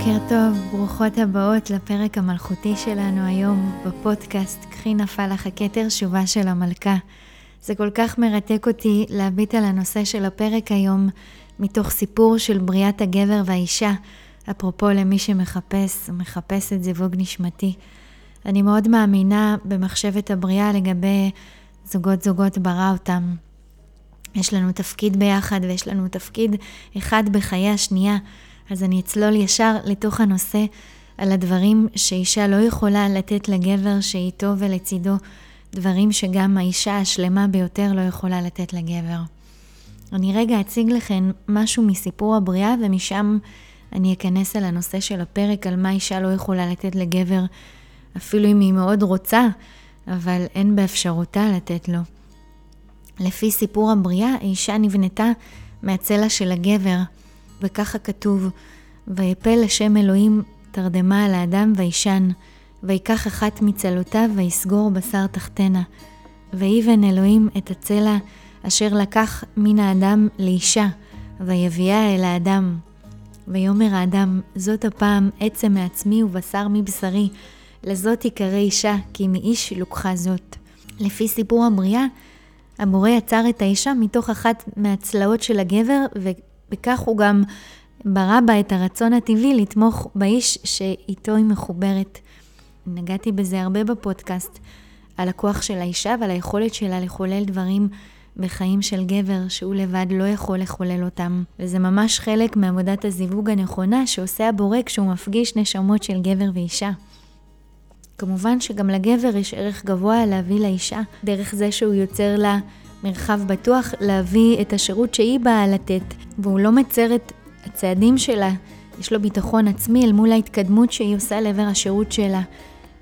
בוקר טוב, ברוכות הבאות לפרק המלכותי שלנו היום בפודקאסט "קחי נפל לך הכתר, שובה של המלכה". זה כל כך מרתק אותי להביט על הנושא של הפרק היום, מתוך סיפור של בריאת הגבר והאישה, אפרופו למי שמחפש, מחפש את זיווג נשמתי. אני מאוד מאמינה במחשבת הבריאה לגבי זוגות זוגות ברא אותם. יש לנו תפקיד ביחד ויש לנו תפקיד אחד בחיי השנייה. אז אני אצלול ישר לתוך הנושא על הדברים שאישה לא יכולה לתת לגבר שאיתו ולצידו, דברים שגם האישה השלמה ביותר לא יכולה לתת לגבר. אני רגע אציג לכם משהו מסיפור הבריאה ומשם אני אכנס על הנושא של הפרק על מה אישה לא יכולה לתת לגבר, אפילו אם היא מאוד רוצה, אבל אין באפשרותה לתת לו. לפי סיפור הבריאה, האישה נבנתה מהצלע של הגבר. וככה כתוב, ויפל השם אלוהים תרדמה על האדם וישן, ויקח אחת מצלותיו ויסגור בשר תחתנה. ויבן אלוהים את הצלע אשר לקח מן האדם לאישה, ויביאה אל האדם. ויאמר האדם, זאת הפעם עצם מעצמי ובשר מבשרי, לזאת יקרא אישה, כי מאיש לוקחה זאת. לפי סיפור הבריאה, הבורא יצר את האישה מתוך אחת מהצלעות של הגבר, בכך הוא גם ברא בה את הרצון הטבעי לתמוך באיש שאיתו היא מחוברת. נגעתי בזה הרבה בפודקאסט, על הכוח של האישה ועל היכולת שלה לחולל דברים בחיים של גבר שהוא לבד לא יכול לחולל אותם. וזה ממש חלק מעבודת הזיווג הנכונה שעושה הבורא כשהוא מפגיש נשמות של גבר ואישה. כמובן שגם לגבר יש ערך גבוה להביא לאישה, דרך זה שהוא יוצר לה מרחב בטוח להביא את השירות שהיא באה לתת, והוא לא מצר את הצעדים שלה, יש לו ביטחון עצמי אל מול ההתקדמות שהיא עושה לעבר השירות שלה.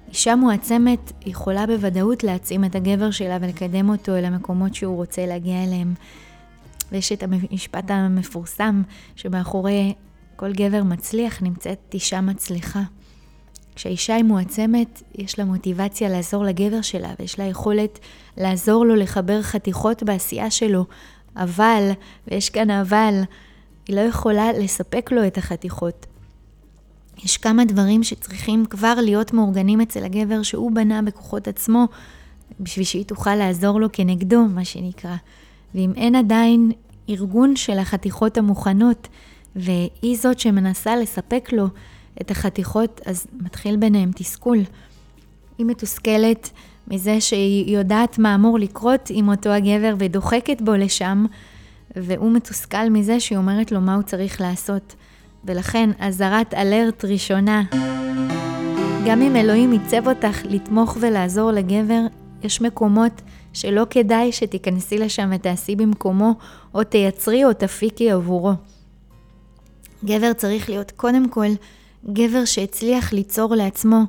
אישה מועצמת יכולה בוודאות להעצים את הגבר שלה ולקדם אותו אל המקומות שהוא רוצה להגיע אליהם. ויש את המשפט המפורסם שמאחורי כל גבר מצליח נמצאת אישה מצליחה. כשהאישה היא מועצמת, יש לה מוטיבציה לעזור לגבר שלה, ויש לה יכולת לעזור לו לחבר חתיכות בעשייה שלו. אבל, ויש כאן אבל, היא לא יכולה לספק לו את החתיכות. יש כמה דברים שצריכים כבר להיות מאורגנים אצל הגבר שהוא בנה בכוחות עצמו, בשביל שהיא תוכל לעזור לו כנגדו, מה שנקרא. ואם אין עדיין ארגון של החתיכות המוכנות, והיא זאת שמנסה לספק לו את החתיכות, אז מתחיל ביניהם תסכול. היא מתוסכלת מזה שהיא יודעת מה אמור לקרות עם אותו הגבר ודוחקת בו לשם, והוא מתוסכל מזה שהיא אומרת לו מה הוא צריך לעשות. ולכן אזהרת אלרט ראשונה, גם אם אלוהים ייצב אותך לתמוך ולעזור לגבר, יש מקומות שלא כדאי שתיכנסי לשם ותעשי במקומו, או תייצרי או תפיקי עבורו. גבר צריך להיות קודם כל גבר שהצליח ליצור לעצמו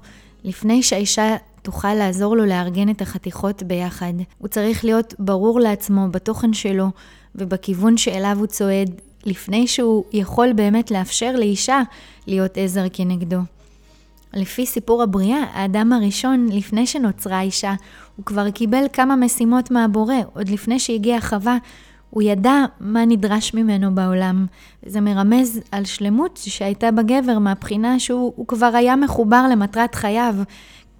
לפני שהאישה תוכל לעזור לו לארגן את החתיכות ביחד. הוא צריך להיות ברור לעצמו בתוכן שלו ובכיוון שאליו הוא צועד, לפני שהוא יכול באמת לאפשר לאישה להיות עזר כנגדו. לפי סיפור הבריאה, האדם הראשון, לפני שנוצרה האישה, הוא כבר קיבל כמה משימות מהבורא, עוד לפני שהגיעה חווה, הוא ידע מה נדרש ממנו בעולם. זה מרמז על שלמות שהייתה בגבר מהבחינה שהוא כבר היה מחובר למטרת חייו.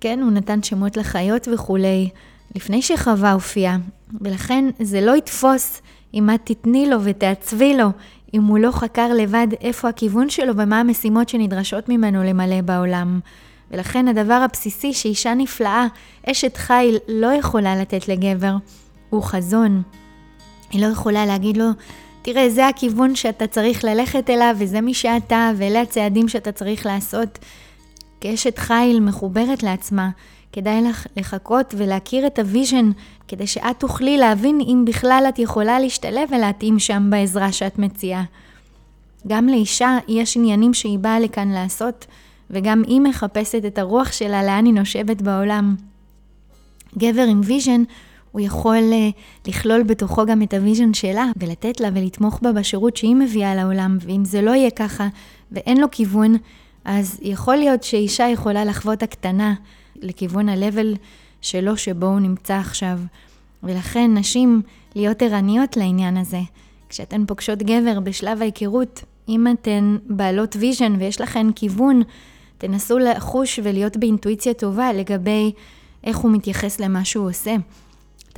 כן, הוא נתן שמות לחיות וכולי, לפני שחווה הופיעה. ולכן זה לא יתפוס אם את תתני לו ותעצבי לו, אם הוא לא חקר לבד איפה הכיוון שלו ומה המשימות שנדרשות ממנו למלא בעולם. ולכן הדבר הבסיסי שאישה נפלאה, אשת חיל, לא יכולה לתת לגבר, הוא חזון. היא לא יכולה להגיד לו, תראה, זה הכיוון שאתה צריך ללכת אליו, וזה מי שאתה, ואלה הצעדים שאתה צריך לעשות. כאשת חיל מחוברת לעצמה, כדאי לך לחכות ולהכיר את ה vision, כדי שאת תוכלי להבין אם בכלל את יכולה להשתלב ולהתאים שם בעזרה שאת מציעה. גם לאישה יש עניינים שהיא באה לכאן לעשות, וגם היא מחפשת את הרוח שלה לאן היא נושבת בעולם. גבר עם vision הוא יכול אה, לכלול בתוכו גם את ה vision שלה ולתת לה ולתמוך בה בשירות שהיא מביאה לעולם, ואם זה לא יהיה ככה ואין לו כיוון, אז יכול להיות שאישה יכולה לחוות הקטנה לכיוון ה-level שלו שבו הוא נמצא עכשיו. ולכן נשים להיות ערניות לעניין הזה. כשאתן פוגשות גבר בשלב ההיכרות, אם אתן בעלות vision ויש לכן כיוון, תנסו לחוש ולהיות באינטואיציה טובה לגבי איך הוא מתייחס למה שהוא עושה.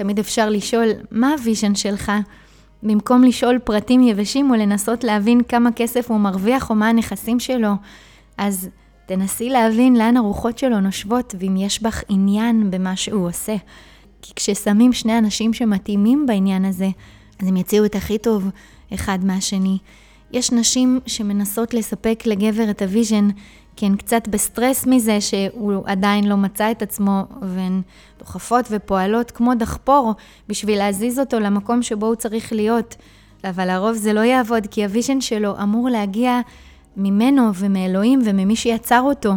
תמיד אפשר לשאול, מה ה vision שלך? במקום לשאול פרטים יבשים או לנסות להבין כמה כסף הוא מרוויח או מה הנכסים שלו, אז תנסי להבין לאן הרוחות שלו נושבות ואם יש בך עניין במה שהוא עושה. כי כששמים שני אנשים שמתאימים בעניין הזה, אז הם יוציאו את הכי טוב אחד מהשני. יש נשים שמנסות לספק לגבר את ה vision כי הן קצת בסטרס מזה שהוא עדיין לא מצא את עצמו, והן דוחפות ופועלות כמו דחפור בשביל להזיז אותו למקום שבו הוא צריך להיות. אבל לרוב זה לא יעבוד, כי ה vision שלו אמור להגיע ממנו ומאלוהים וממי שיצר אותו,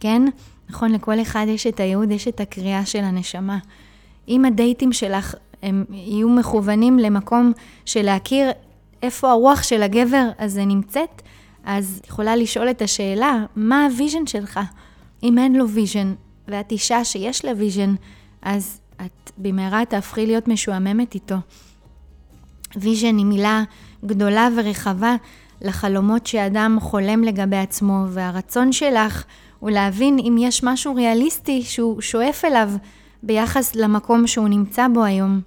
כן? נכון, לכל אחד יש את הייעוד, יש את הקריאה של הנשמה. אם הדייטים שלך הם יהיו מכוונים למקום של להכיר איפה הרוח של הגבר הזה נמצאת, אז את יכולה לשאול את השאלה, מה ה vision שלך? אם אין לו vision, ואת אישה שיש לה vision, אז את במהרה תהפכי להיות משועממת איתו. vision היא מילה גדולה ורחבה לחלומות שאדם חולם לגבי עצמו, והרצון שלך הוא להבין אם יש משהו ריאליסטי שהוא שואף אליו ביחס למקום שהוא נמצא בו היום.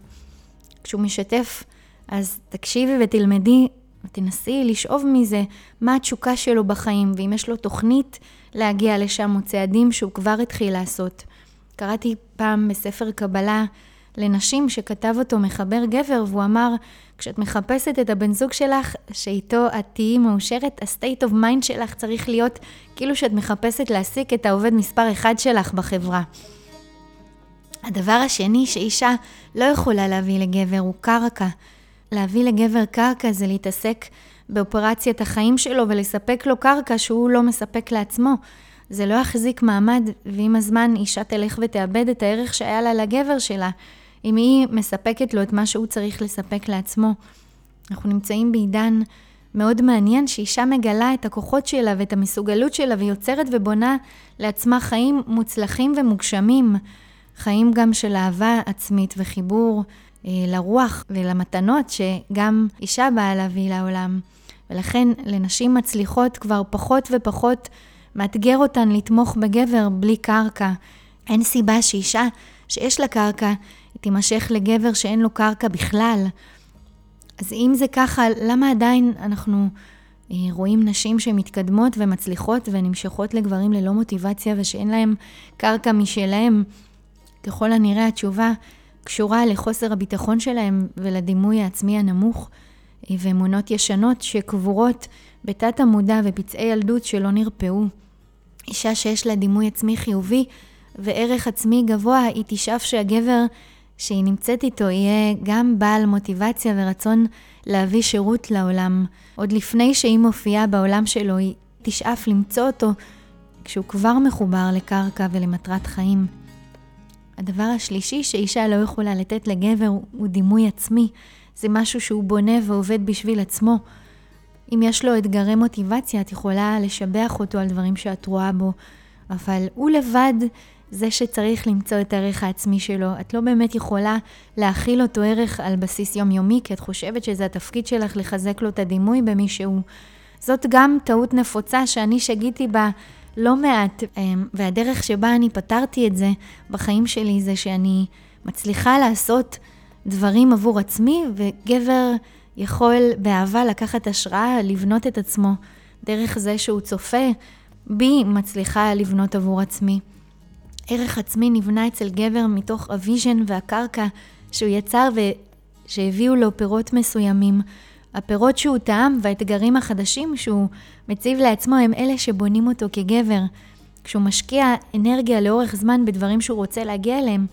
כשהוא משתף, אז תקשיבי ותלמדי ותנסי לשאוב מזה מה התשוקה שלו בחיים, ואם יש לו תוכנית להגיע לשם או צעדים שהוא כבר התחיל לעשות. קראתי פעם בספר קבלה לנשים שכתב אותו מחבר גבר, והוא אמר, כשאת מחפשת את הבן זוג שלך, שאיתו את תהיי מאושרת, ה-state of mind שלך צריך להיות כאילו שאת מחפשת להעסיק את העובד מספר אחד שלך בחברה. הדבר השני שאישה לא יכולה להביא לגבר הוא קרקע. להביא לגבר קרקע זה להתעסק באופרציית החיים שלו ולספק לו קרקע שהוא לא מספק לעצמו. זה לא יחזיק מעמד, ועם הזמן אישה תלך ותאבד את הערך שהיה לה לגבר שלה, אם היא מספקת לו את מה שהוא צריך לספק לעצמו. אנחנו נמצאים בעידן מאוד מעניין שאישה מגלה את הכוחות שלה ואת המסוגלות שלה ויוצרת ובונה לעצמה חיים מוצלחים ומוגשמים. חיים גם של אהבה עצמית וחיבור לרוח ולמתנות שגם אישה באה להביא לעולם. ולכן לנשים מצליחות כבר פחות ופחות מאתגר אותן לתמוך בגבר בלי קרקע. אין סיבה שאישה שיש לה קרקע, תימשך לגבר שאין לו קרקע בכלל. אז אם זה ככה, למה עדיין אנחנו אה, רואים נשים שמתקדמות ומצליחות ונמשכות לגברים ללא מוטיבציה ושאין להם קרקע משלהם? ככל הנראה התשובה קשורה לחוסר הביטחון שלהם ולדימוי העצמי הנמוך ואמונות ישנות שקבורות בתת המודע ופצעי ילדות שלא נרפאו. אישה שיש לה דימוי עצמי חיובי וערך עצמי גבוה, היא תשאף שהגבר שהיא נמצאת איתו יהיה גם בעל מוטיבציה ורצון להביא שירות לעולם. עוד לפני שהיא מופיעה בעולם שלו, היא תשאף למצוא אותו כשהוא כבר מחובר לקרקע ולמטרת חיים. הדבר השלישי שאישה לא יכולה לתת לגבר הוא דימוי עצמי. זה משהו שהוא בונה ועובד בשביל עצמו. אם יש לו אתגרי מוטיבציה, את יכולה לשבח אותו על דברים שאת רואה בו, אבל הוא לבד זה שצריך למצוא את הערך העצמי שלו. את לא באמת יכולה להכיל אותו ערך על בסיס יומיומי, כי את חושבת שזה התפקיד שלך לחזק לו את הדימוי במישהו. זאת גם טעות נפוצה שאני שגיתי בה לא מעט, אמ, והדרך שבה אני פתרתי את זה בחיים שלי זה שאני מצליחה לעשות דברים עבור עצמי, וגבר יכול באהבה לקחת השראה, לבנות את עצמו דרך זה שהוא צופה בי, מצליחה לבנות עבור עצמי. ערך עצמי נבנה אצל גבר מתוך ה vision והקרקע שהוא יצר ושהביאו לו פירות מסוימים. הפירות שהוא טעם והאתגרים החדשים שהוא מציב לעצמו הם אלה שבונים אותו כגבר. כשהוא משקיע אנרגיה לאורך זמן בדברים שהוא רוצה להגיע אליהם,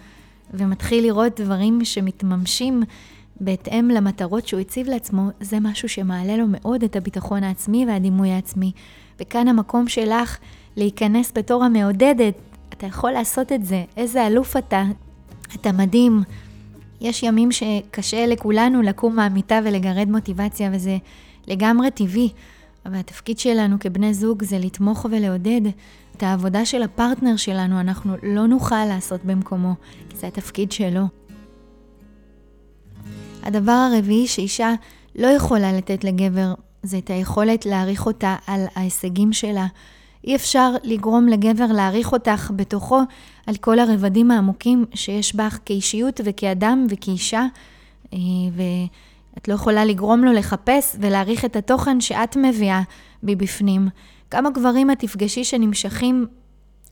ומתחיל לראות דברים שמתממשים בהתאם למטרות שהוא הציב לעצמו, זה משהו שמעלה לו מאוד את הביטחון העצמי והדימוי העצמי. וכאן המקום שלך להיכנס בתור המעודדת, אתה יכול לעשות את זה, איזה אלוף אתה, אתה מדהים. יש ימים שקשה לכולנו לקום מהמיטה ולגרד מוטיבציה, וזה לגמרי טבעי. אבל התפקיד שלנו כבני זוג זה לתמוך ולעודד את העבודה של הפרטנר שלנו, אנחנו לא נוכל לעשות במקומו, כי זה התפקיד שלו. הדבר הרביעי שאישה לא יכולה לתת לגבר זה את היכולת להעריך אותה על ההישגים שלה. אי אפשר לגרום לגבר להעריך אותך בתוכו על כל הרבדים העמוקים שיש בך כאישיות וכאדם וכאישה, אה, ואת לא יכולה לגרום לו לחפש ולהעריך את התוכן שאת מביאה מבפנים. כמה גברים את תפגשי שנמשכים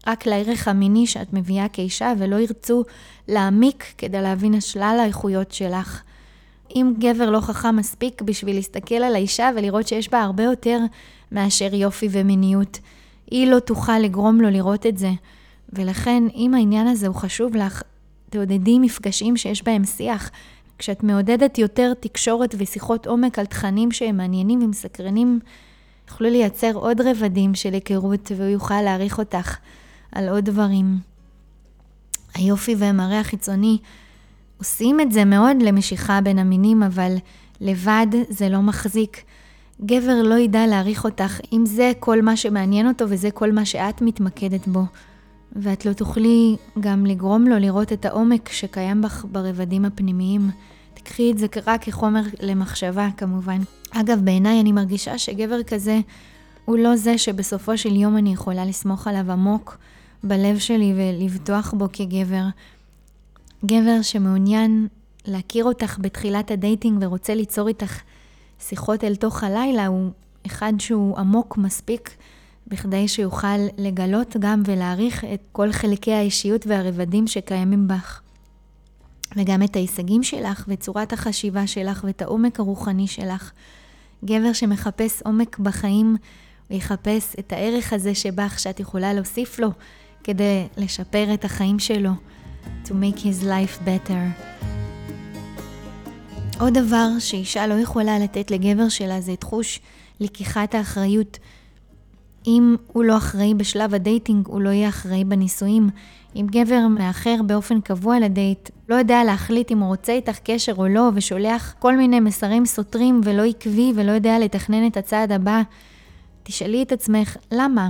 רק לערך המיני שאת מביאה כאישה ולא ירצו להעמיק כדי להבין את שלל האיכויות שלך. אם גבר לא חכם מספיק בשביל להסתכל על האישה ולראות שיש בה הרבה יותר מאשר יופי ומיניות, היא לא תוכל לגרום לו לראות את זה. ולכן, אם העניין הזה הוא חשוב לך, תעודדי מפגשים שיש בהם שיח. כשאת מעודדת יותר תקשורת ושיחות עומק על תכנים שהם מעניינים ומסקרנים, יוכלו לייצר עוד רבדים של היכרות והוא יוכל להעריך אותך על עוד דברים. היופי והמראה החיצוני עושים את זה מאוד למשיכה בין המינים, אבל לבד זה לא מחזיק. גבר לא ידע להעריך אותך אם זה כל מה שמעניין אותו וזה כל מה שאת מתמקדת בו. ואת לא תוכלי גם לגרום לו לראות את העומק שקיים בך ברבדים הפנימיים. תקחי את זה רק כחומר למחשבה כמובן. אגב, בעיניי אני מרגישה שגבר כזה הוא לא זה שבסופו של יום אני יכולה לסמוך עליו עמוק בלב שלי ולבטוח בו כגבר. גבר שמעוניין להכיר אותך בתחילת ה dating ורוצה ליצור איתך שיחות אל תוך הלילה, הוא אחד שהוא עמוק מספיק בכדי שיוכל לגלות גם ולהעריך את כל חלקי האישיות והרבדים שקיימים בך. וגם את ההישגים שלך ואת צורת החשיבה שלך ואת העומק הרוחני שלך. גבר שמחפש עומק בחיים, הוא יחפש את הערך הזה שבך שאת יכולה להוסיף לו כדי לשפר את החיים שלו. to make his life better. עוד דבר שאישה לא יכולה לתת לגבר שלה זה תחוש לקיחת האחריות. אם הוא לא אחראי בשלב הדייטינג, הוא לא יהיה אחראי בנישואים. אם גבר מאחר באופן קבוע לדייט, לא יודע להחליט אם הוא רוצה איתך קשר או לא, ושולח כל מיני מסרים סותרים ולא עקבי ולא יודע לתכנן את הצעד הבא, תשאלי את עצמך, למה?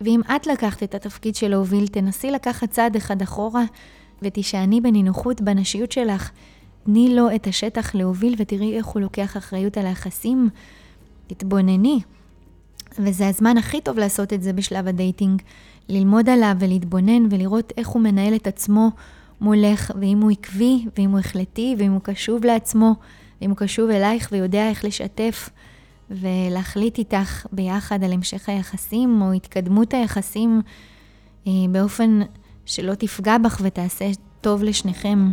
ואם את לקחת את התפקיד של להוביל, תנסי לקחת צעד אחד אחורה ותישעני בנינוחות בנשיות שלך. תני לו את השטח להוביל ותראי איך הוא לוקח אחריות על היחסים. תתבונני. וזה הזמן הכי טוב לעשות את זה בשלב ה dating. ללמוד עליו ולהתבונן ולראות איך הוא מנהל את עצמו מולך, ואם הוא עקבי, ואם הוא החלטי, ואם הוא קשוב לעצמו, ואם הוא קשוב אלייך ויודע איך לשתף. ולהחליט איתך ביחד על המשך היחסים או התקדמות היחסים אה, באופן שלא תפגע בך ותעשה טוב לשניכם.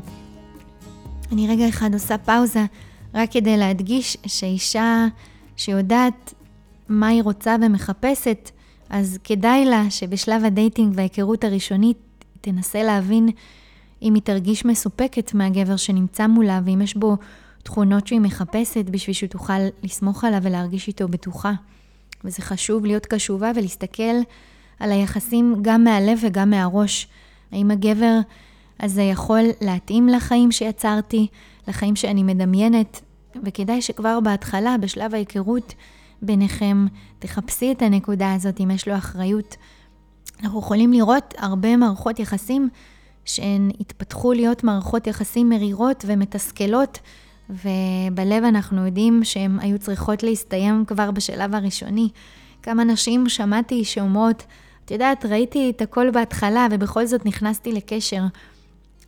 אני רגע אחד עושה פאוזה רק כדי להדגיש שאישה שיודעת מה היא רוצה ומחפשת, אז כדאי לה שבשלב הדייטינג וההיכרות הראשונית תנסה להבין אם היא תרגיש מסופקת מהגבר שנמצא מולה ואם יש בו תכונות שהיא מחפשת בשביל שהיא תוכל לסמוך עליו ולהרגיש איתו בטוחה. וזה חשוב להיות קשובה ולהסתכל על היחסים גם מהלב וגם מהראש. האם הגבר הזה יכול להתאים לחיים שיצרתי, לחיים שאני מדמיינת, וכדאי שכבר בהתחלה, בשלב ההיכרות ביניכם, תחפשי את הנקודה הזאת אם יש לו אחריות. אנחנו יכולים לראות הרבה מערכות יחסים שהן התפתחו להיות מערכות יחסים מרירות ומתסכלות, ובלב אנחנו יודעים שהן היו צריכות להסתיים כבר בשלב הראשוני. כמה נשים שמעתי שאומרות, את יודעת, ראיתי את הכל בהתחלה ובכל זאת נכנסתי לקשר.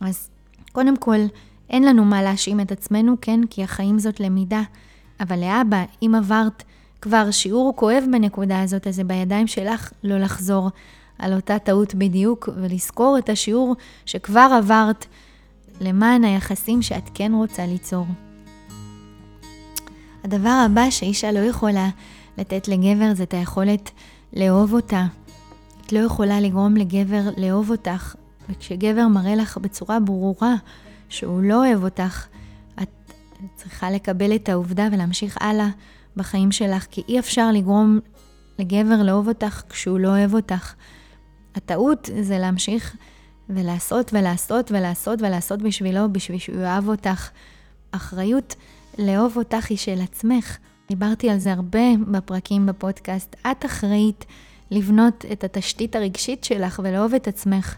אז קודם כל, אין לנו מה להאשים את עצמנו, כן? כי החיים זאת למידה. אבל לאבא, אם עברת כבר שיעור כואב בנקודה הזאת, אז זה בידיים שלך לא לחזור על אותה טעות בדיוק, ולזכור את השיעור שכבר עברת למען היחסים שאת כן רוצה ליצור. הדבר הבא שאישה לא יכולה לתת לגבר זה את היכולת לאהוב אותה. את לא יכולה לגרום לגבר לאהוב אותך, וכשגבר מראה לך בצורה ברורה שהוא לא אוהב אותך, את צריכה לקבל את העובדה ולהמשיך הלאה בחיים שלך, כי אי אפשר לגרום לגבר לאהוב אותך כשהוא לא אוהב אותך. הטעות זה להמשיך ולעשות ולעשות ולעשות ולעשות בשבילו, בשביל שהוא יאהב אותך. אחריות לאהוב אותך היא של עצמך. דיברתי על זה הרבה בפרקים בפודקאסט. את אחראית לבנות את התשתית הרגשית שלך ולאהוב את עצמך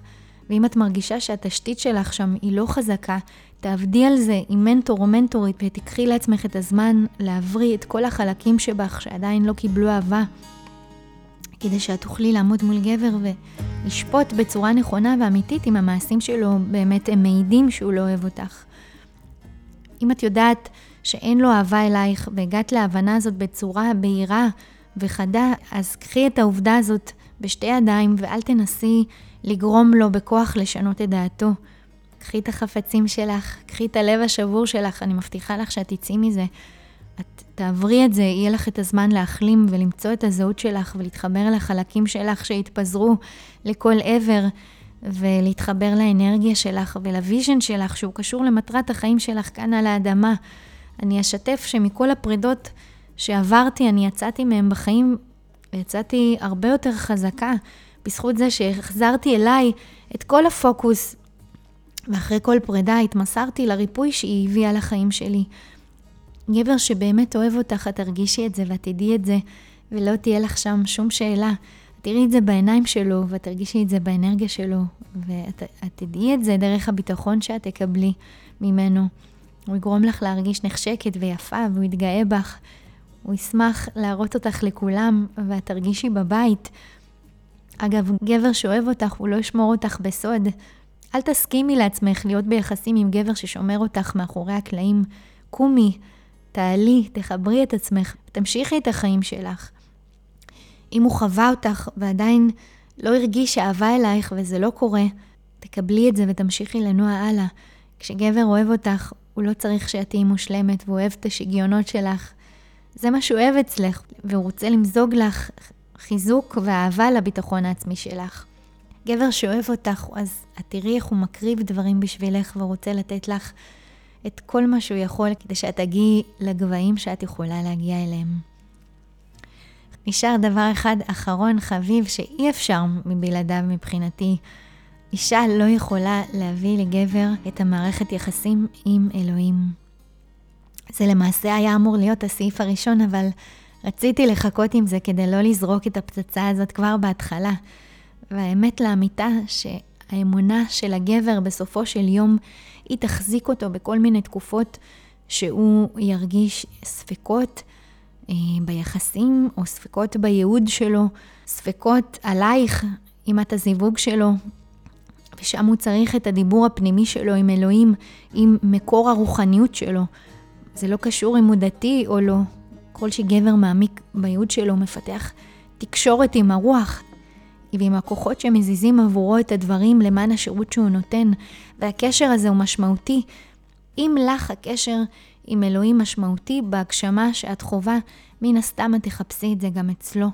ואם את מרגישה שהתשתית שלך שם היא לא חזקה, תעבדי על זה עם מנטור או מנטורית ותיקחי לעצמך את הזמן להבריא את כל החלקים שבך שעדיין לא קיבלו אהבה, כדי שאת תוכלי לעמוד מול גבר ולשפוט בצורה נכונה ואמיתית אם המעשים שלו באמת הם מעידים שהוא לא אוהב אותך. אם את יודעת שאין לו אהבה אלייך והגעת להבנה הזאת בצורה בהירה וחדה, אז קחי את העובדה הזאת בשתי ידיים ואל תנסי לגרום לו בכוח לשנות את דעתו. קחי את החפצים שלך, קחי את הלב השבור שלך, אני מבטיחה לך שאת תצאי מזה. את תעברי את זה, יהיה לך את הזמן להחלים ולמצוא את הזהות שלך ולהתחבר לחלקים שלך שהתפזרו לכל עבר ולהתחבר לאנרגיה שלך ולוויז'ן שלך שהוא קשור למטרת החיים שלך כאן על האדמה. אני אשתף שמכל הפרידות שעברתי, אני יצאתי מהם בחיים ויצאתי הרבה יותר חזקה בזכות זה שהחזרתי אליי את כל הפוקוס ואחרי כל פרידה התמסרתי לריפוי שהיא הביאה לחיים שלי. גבר שבאמת אוהב אותך, את תרגישי את זה ואת תדעי את זה, ולא תהיה לך שם שום שאלה. תראי את זה בעיניים שלו, ואת תרגישי את זה באנרגיה שלו, ואת תדעי את זה דרך הביטחון שאת תקבלי ממנו. הוא יגרום לך להרגיש נחשקת ויפה, והוא יתגאה בך. הוא ישמח להראות אותך לכולם, ואת תרגישי בבית. אגב, גבר שאוהב אותך, הוא לא ישמור אותך בסוד. אל תסכימי לעצמך להיות ביחסים עם גבר ששומר אותך מאחורי הקלעים. קומי, תעלי, תחברי את עצמך, תמשיכי את החיים שלך. אם הוא חווה אותך ועדיין לא הרגיש אהבה אלייך וזה לא קורה, תקבלי את זה ותמשיכי לנוע הלאה. כשגבר אוהב אותך, הוא לא צריך שאת תהיי מושלמת והוא אוהב את השיגיונות שלך. זה מה שהוא אוהב אצלך, והוא רוצה למזוג לך חיזוק ואהבה לביטחון העצמי שלך. גבר שאוהב אותך, אז את תראי איך הוא מקריב דברים בשבילך ורוצה לתת לך את כל מה שהוא יכול כדי שאת תגיעי לגבהים שאת יכולה להגיע אליהם. נשאר דבר אחד אחרון חביב שאי אפשר מבלעדיו מבחינתי. אישה לא יכולה להביא לגבר את המערכת יחסים עם אלוהים. זה למעשה היה אמור להיות הסעיף הראשון, אבל רציתי לחכות עם זה כדי לא לזרוק את הפצצה הזאת כבר בהתחלה. והאמת לאמיתה שהאמונה של הגבר בסופו של יום, היא תחזיק אותו בכל מיני תקופות שהוא ירגיש ספקות אה, ביחסים, או ספקות בייעוד שלו, ספקות עלייך, עם את הזיווג שלו, ושם הוא צריך את הדיבור הפנימי שלו עם אלוהים, עם מקור הרוחניות שלו. זה לא קשור אם הוא דתי או לא. כל שגבר מעמיק בייעוד שלו מפתח תקשורת עם הרוח, ועם הכוחות שמזיזים עבורו את הדברים למען השירות שהוא נותן, והקשר הזה הוא משמעותי. אם לך הקשר עם אלוהים משמעותי בהגשמה שאת חווה, מן הסתם את תחפשי את זה גם אצלו.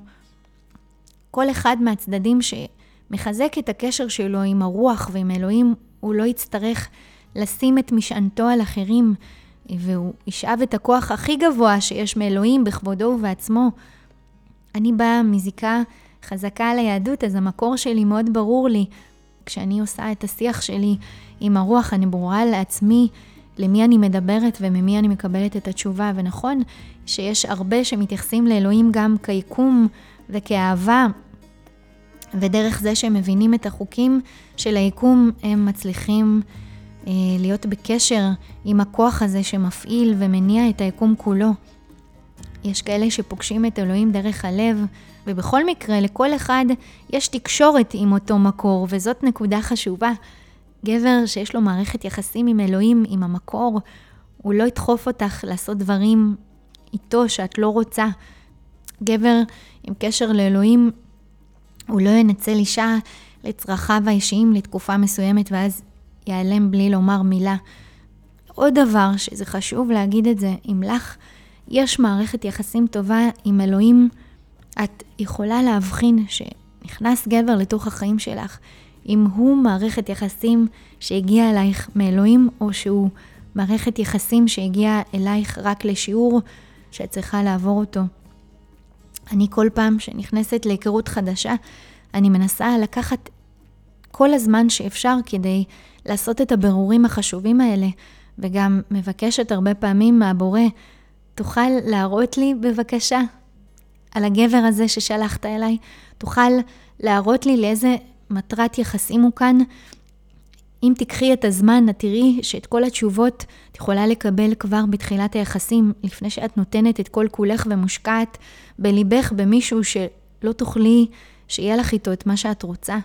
כל אחד מהצדדים שמחזק את הקשר שלו עם הרוח ועם אלוהים, הוא לא יצטרך לשים את משענתו על אחרים, והוא ישאב את הכוח הכי גבוה שיש מאלוהים בכבודו ובעצמו. אני באה מזיקה חזקה על היהדות, אז המקור שלי מאוד ברור לי. כשאני עושה את השיח שלי עם הרוח, אני ברורה לעצמי למי אני מדברת וממי אני מקבלת את התשובה. ונכון שיש הרבה שמתייחסים לאלוהים גם כיקום וכאהבה, ודרך זה שהם מבינים את החוקים של היקום, הם מצליחים להיות בקשר עם הכוח הזה שמפעיל ומניע את היקום כולו. יש כאלה שפוגשים את אלוהים דרך הלב, ובכל מקרה, לכל אחד יש תקשורת עם אותו מקור, וזאת נקודה חשובה. גבר שיש לו מערכת יחסים עם אלוהים, עם המקור, הוא לא ידחוף אותך לעשות דברים איתו שאת לא רוצה. גבר עם קשר לאלוהים, הוא לא ינצל אישה לצרכיו האישיים לתקופה מסוימת, ואז ייעלם בלי לומר מילה. עוד דבר שזה חשוב להגיד את זה, אם לך יש מערכת יחסים טובה עם אלוהים, את יכולה להבחין שנכנס גבר לתוך החיים שלך, אם הוא מערכת יחסים שהגיעה אלייך מאלוהים, או שהוא מערכת יחסים שהגיעה אלייך רק לשיעור שאת צריכה לעבור אותו. אני כל פעם שנכנסת להיכרות חדשה, אני מנסה לקחת כל הזמן שאפשר כדי לעשות את הבירורים החשובים האלה, וגם מבקשת הרבה פעמים מהבורא, תוכל להראות לי בבקשה על הגבר הזה ששלחת אליי, תוכל להראות לי לאיזה מטרת יחסים הוא כאן, אם תיקחי את הזמן, את תראי שאת כל התשובות את יכולה לקבל כבר בתחילת היחסים, לפני שאת נותנת את כל כולך ומושקעת בליבך במישהו שלא תוכלי שיהיה לך איתו את מה שאת רוצה.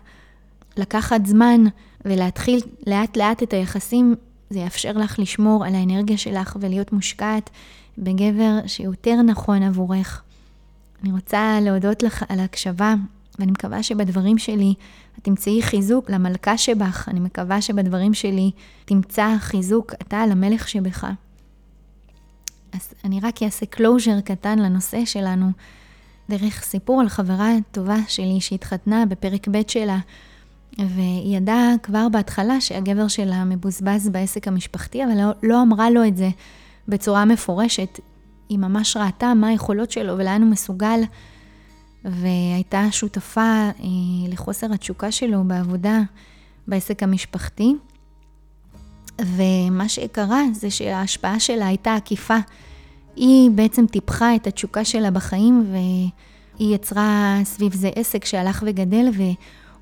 לקחת זמן ולהתחיל לאט לאט את היחסים, זה יאפשר לך לשמור על האנרגיה שלך ולהיות מושקעת בגבר שיותר נכון עבורך. אני רוצה להודות לך על ההקשבה, ואני מקווה שבדברים שלי את תמצאי חיזוק למלכה שבך, אני מקווה שבדברים שלי תמצא חיזוק אתה למלך שבך. אז אני רק אעשה closure קטן לנושא שלנו, דרך סיפור על חברה טובה שלי שהתחתנה בפרק ב' שלה, והיא ידעה כבר בהתחלה שהגבר שלה מבוזבז בעסק המשפחתי, אבל לא, לא אמרה לו את זה בצורה מפורשת. היא ממש ראתה מה היכולות שלו ולאן הוא מסוגל, והייתה שותפה אה, לחוסר התשוקה שלו בעבודה בעסק המשפחתי. ומה שקרה זה שההשפעה שלה הייתה עקיפה. היא בעצם טיפחה את התשוקה שלה בחיים, והיא יצרה סביב זה עסק שהלך וגדל,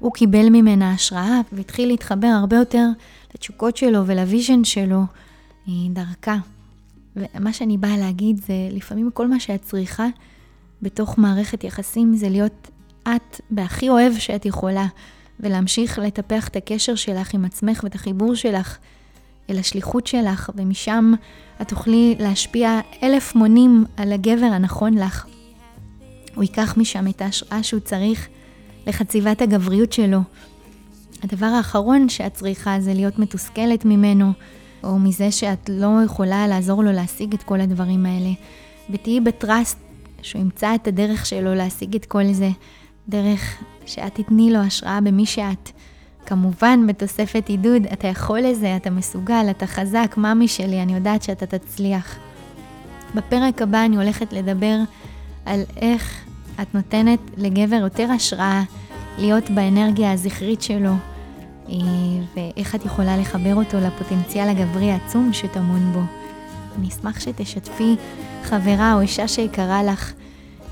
והוא קיבל ממנה השראה, והתחיל להתחבר הרבה יותר לתשוקות שלו ולוויז'ן שלו דרכה. ומה שאני באה להגיד זה, לפעמים כל מה שאת צריכה בתוך מערכת יחסים זה להיות את בהכי אוהב שאת יכולה, ולהמשיך לטפח את הקשר שלך עם עצמך ואת החיבור שלך אל השליחות שלך, ומשם את תוכלי להשפיע אלף מונים על הגבר הנכון לך. הוא ייקח משם את ההשראה שהוא צריך לחציבת הגבריות שלו. הדבר האחרון שאת צריכה זה להיות מתוסכלת ממנו, או מזה שאת לא יכולה לעזור לו להשיג את כל הדברים האלה. ותהיי בטראסט שהוא ימצא את הדרך שלו להשיג את כל זה, דרך שאת תתני לו השראה במי שאת. כמובן, בתוספת עידוד, אתה יכול לזה, אתה מסוגל, אתה חזק, מאמי שלי, אני יודעת שאתה תצליח. בפרק הבא אני הולכת לדבר על איך את נותנת לגבר יותר השראה להיות באנרגיה הזכרית שלו, אה, ואיך את יכולה לחבר אותו לפוטנציאל הגברי העצום שטמון בו. אני אשמח שתשתפי חברה או אישה שיקרה לך.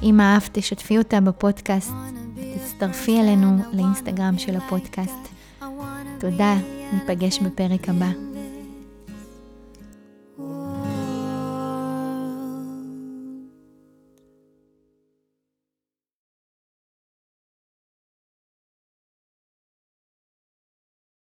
אם אהבת, תשתפי אותה בפודקאסט ותצטרפי אלינו לאינסטגרם של הפודקאסט. תודה, ניפגש בפרק הבא.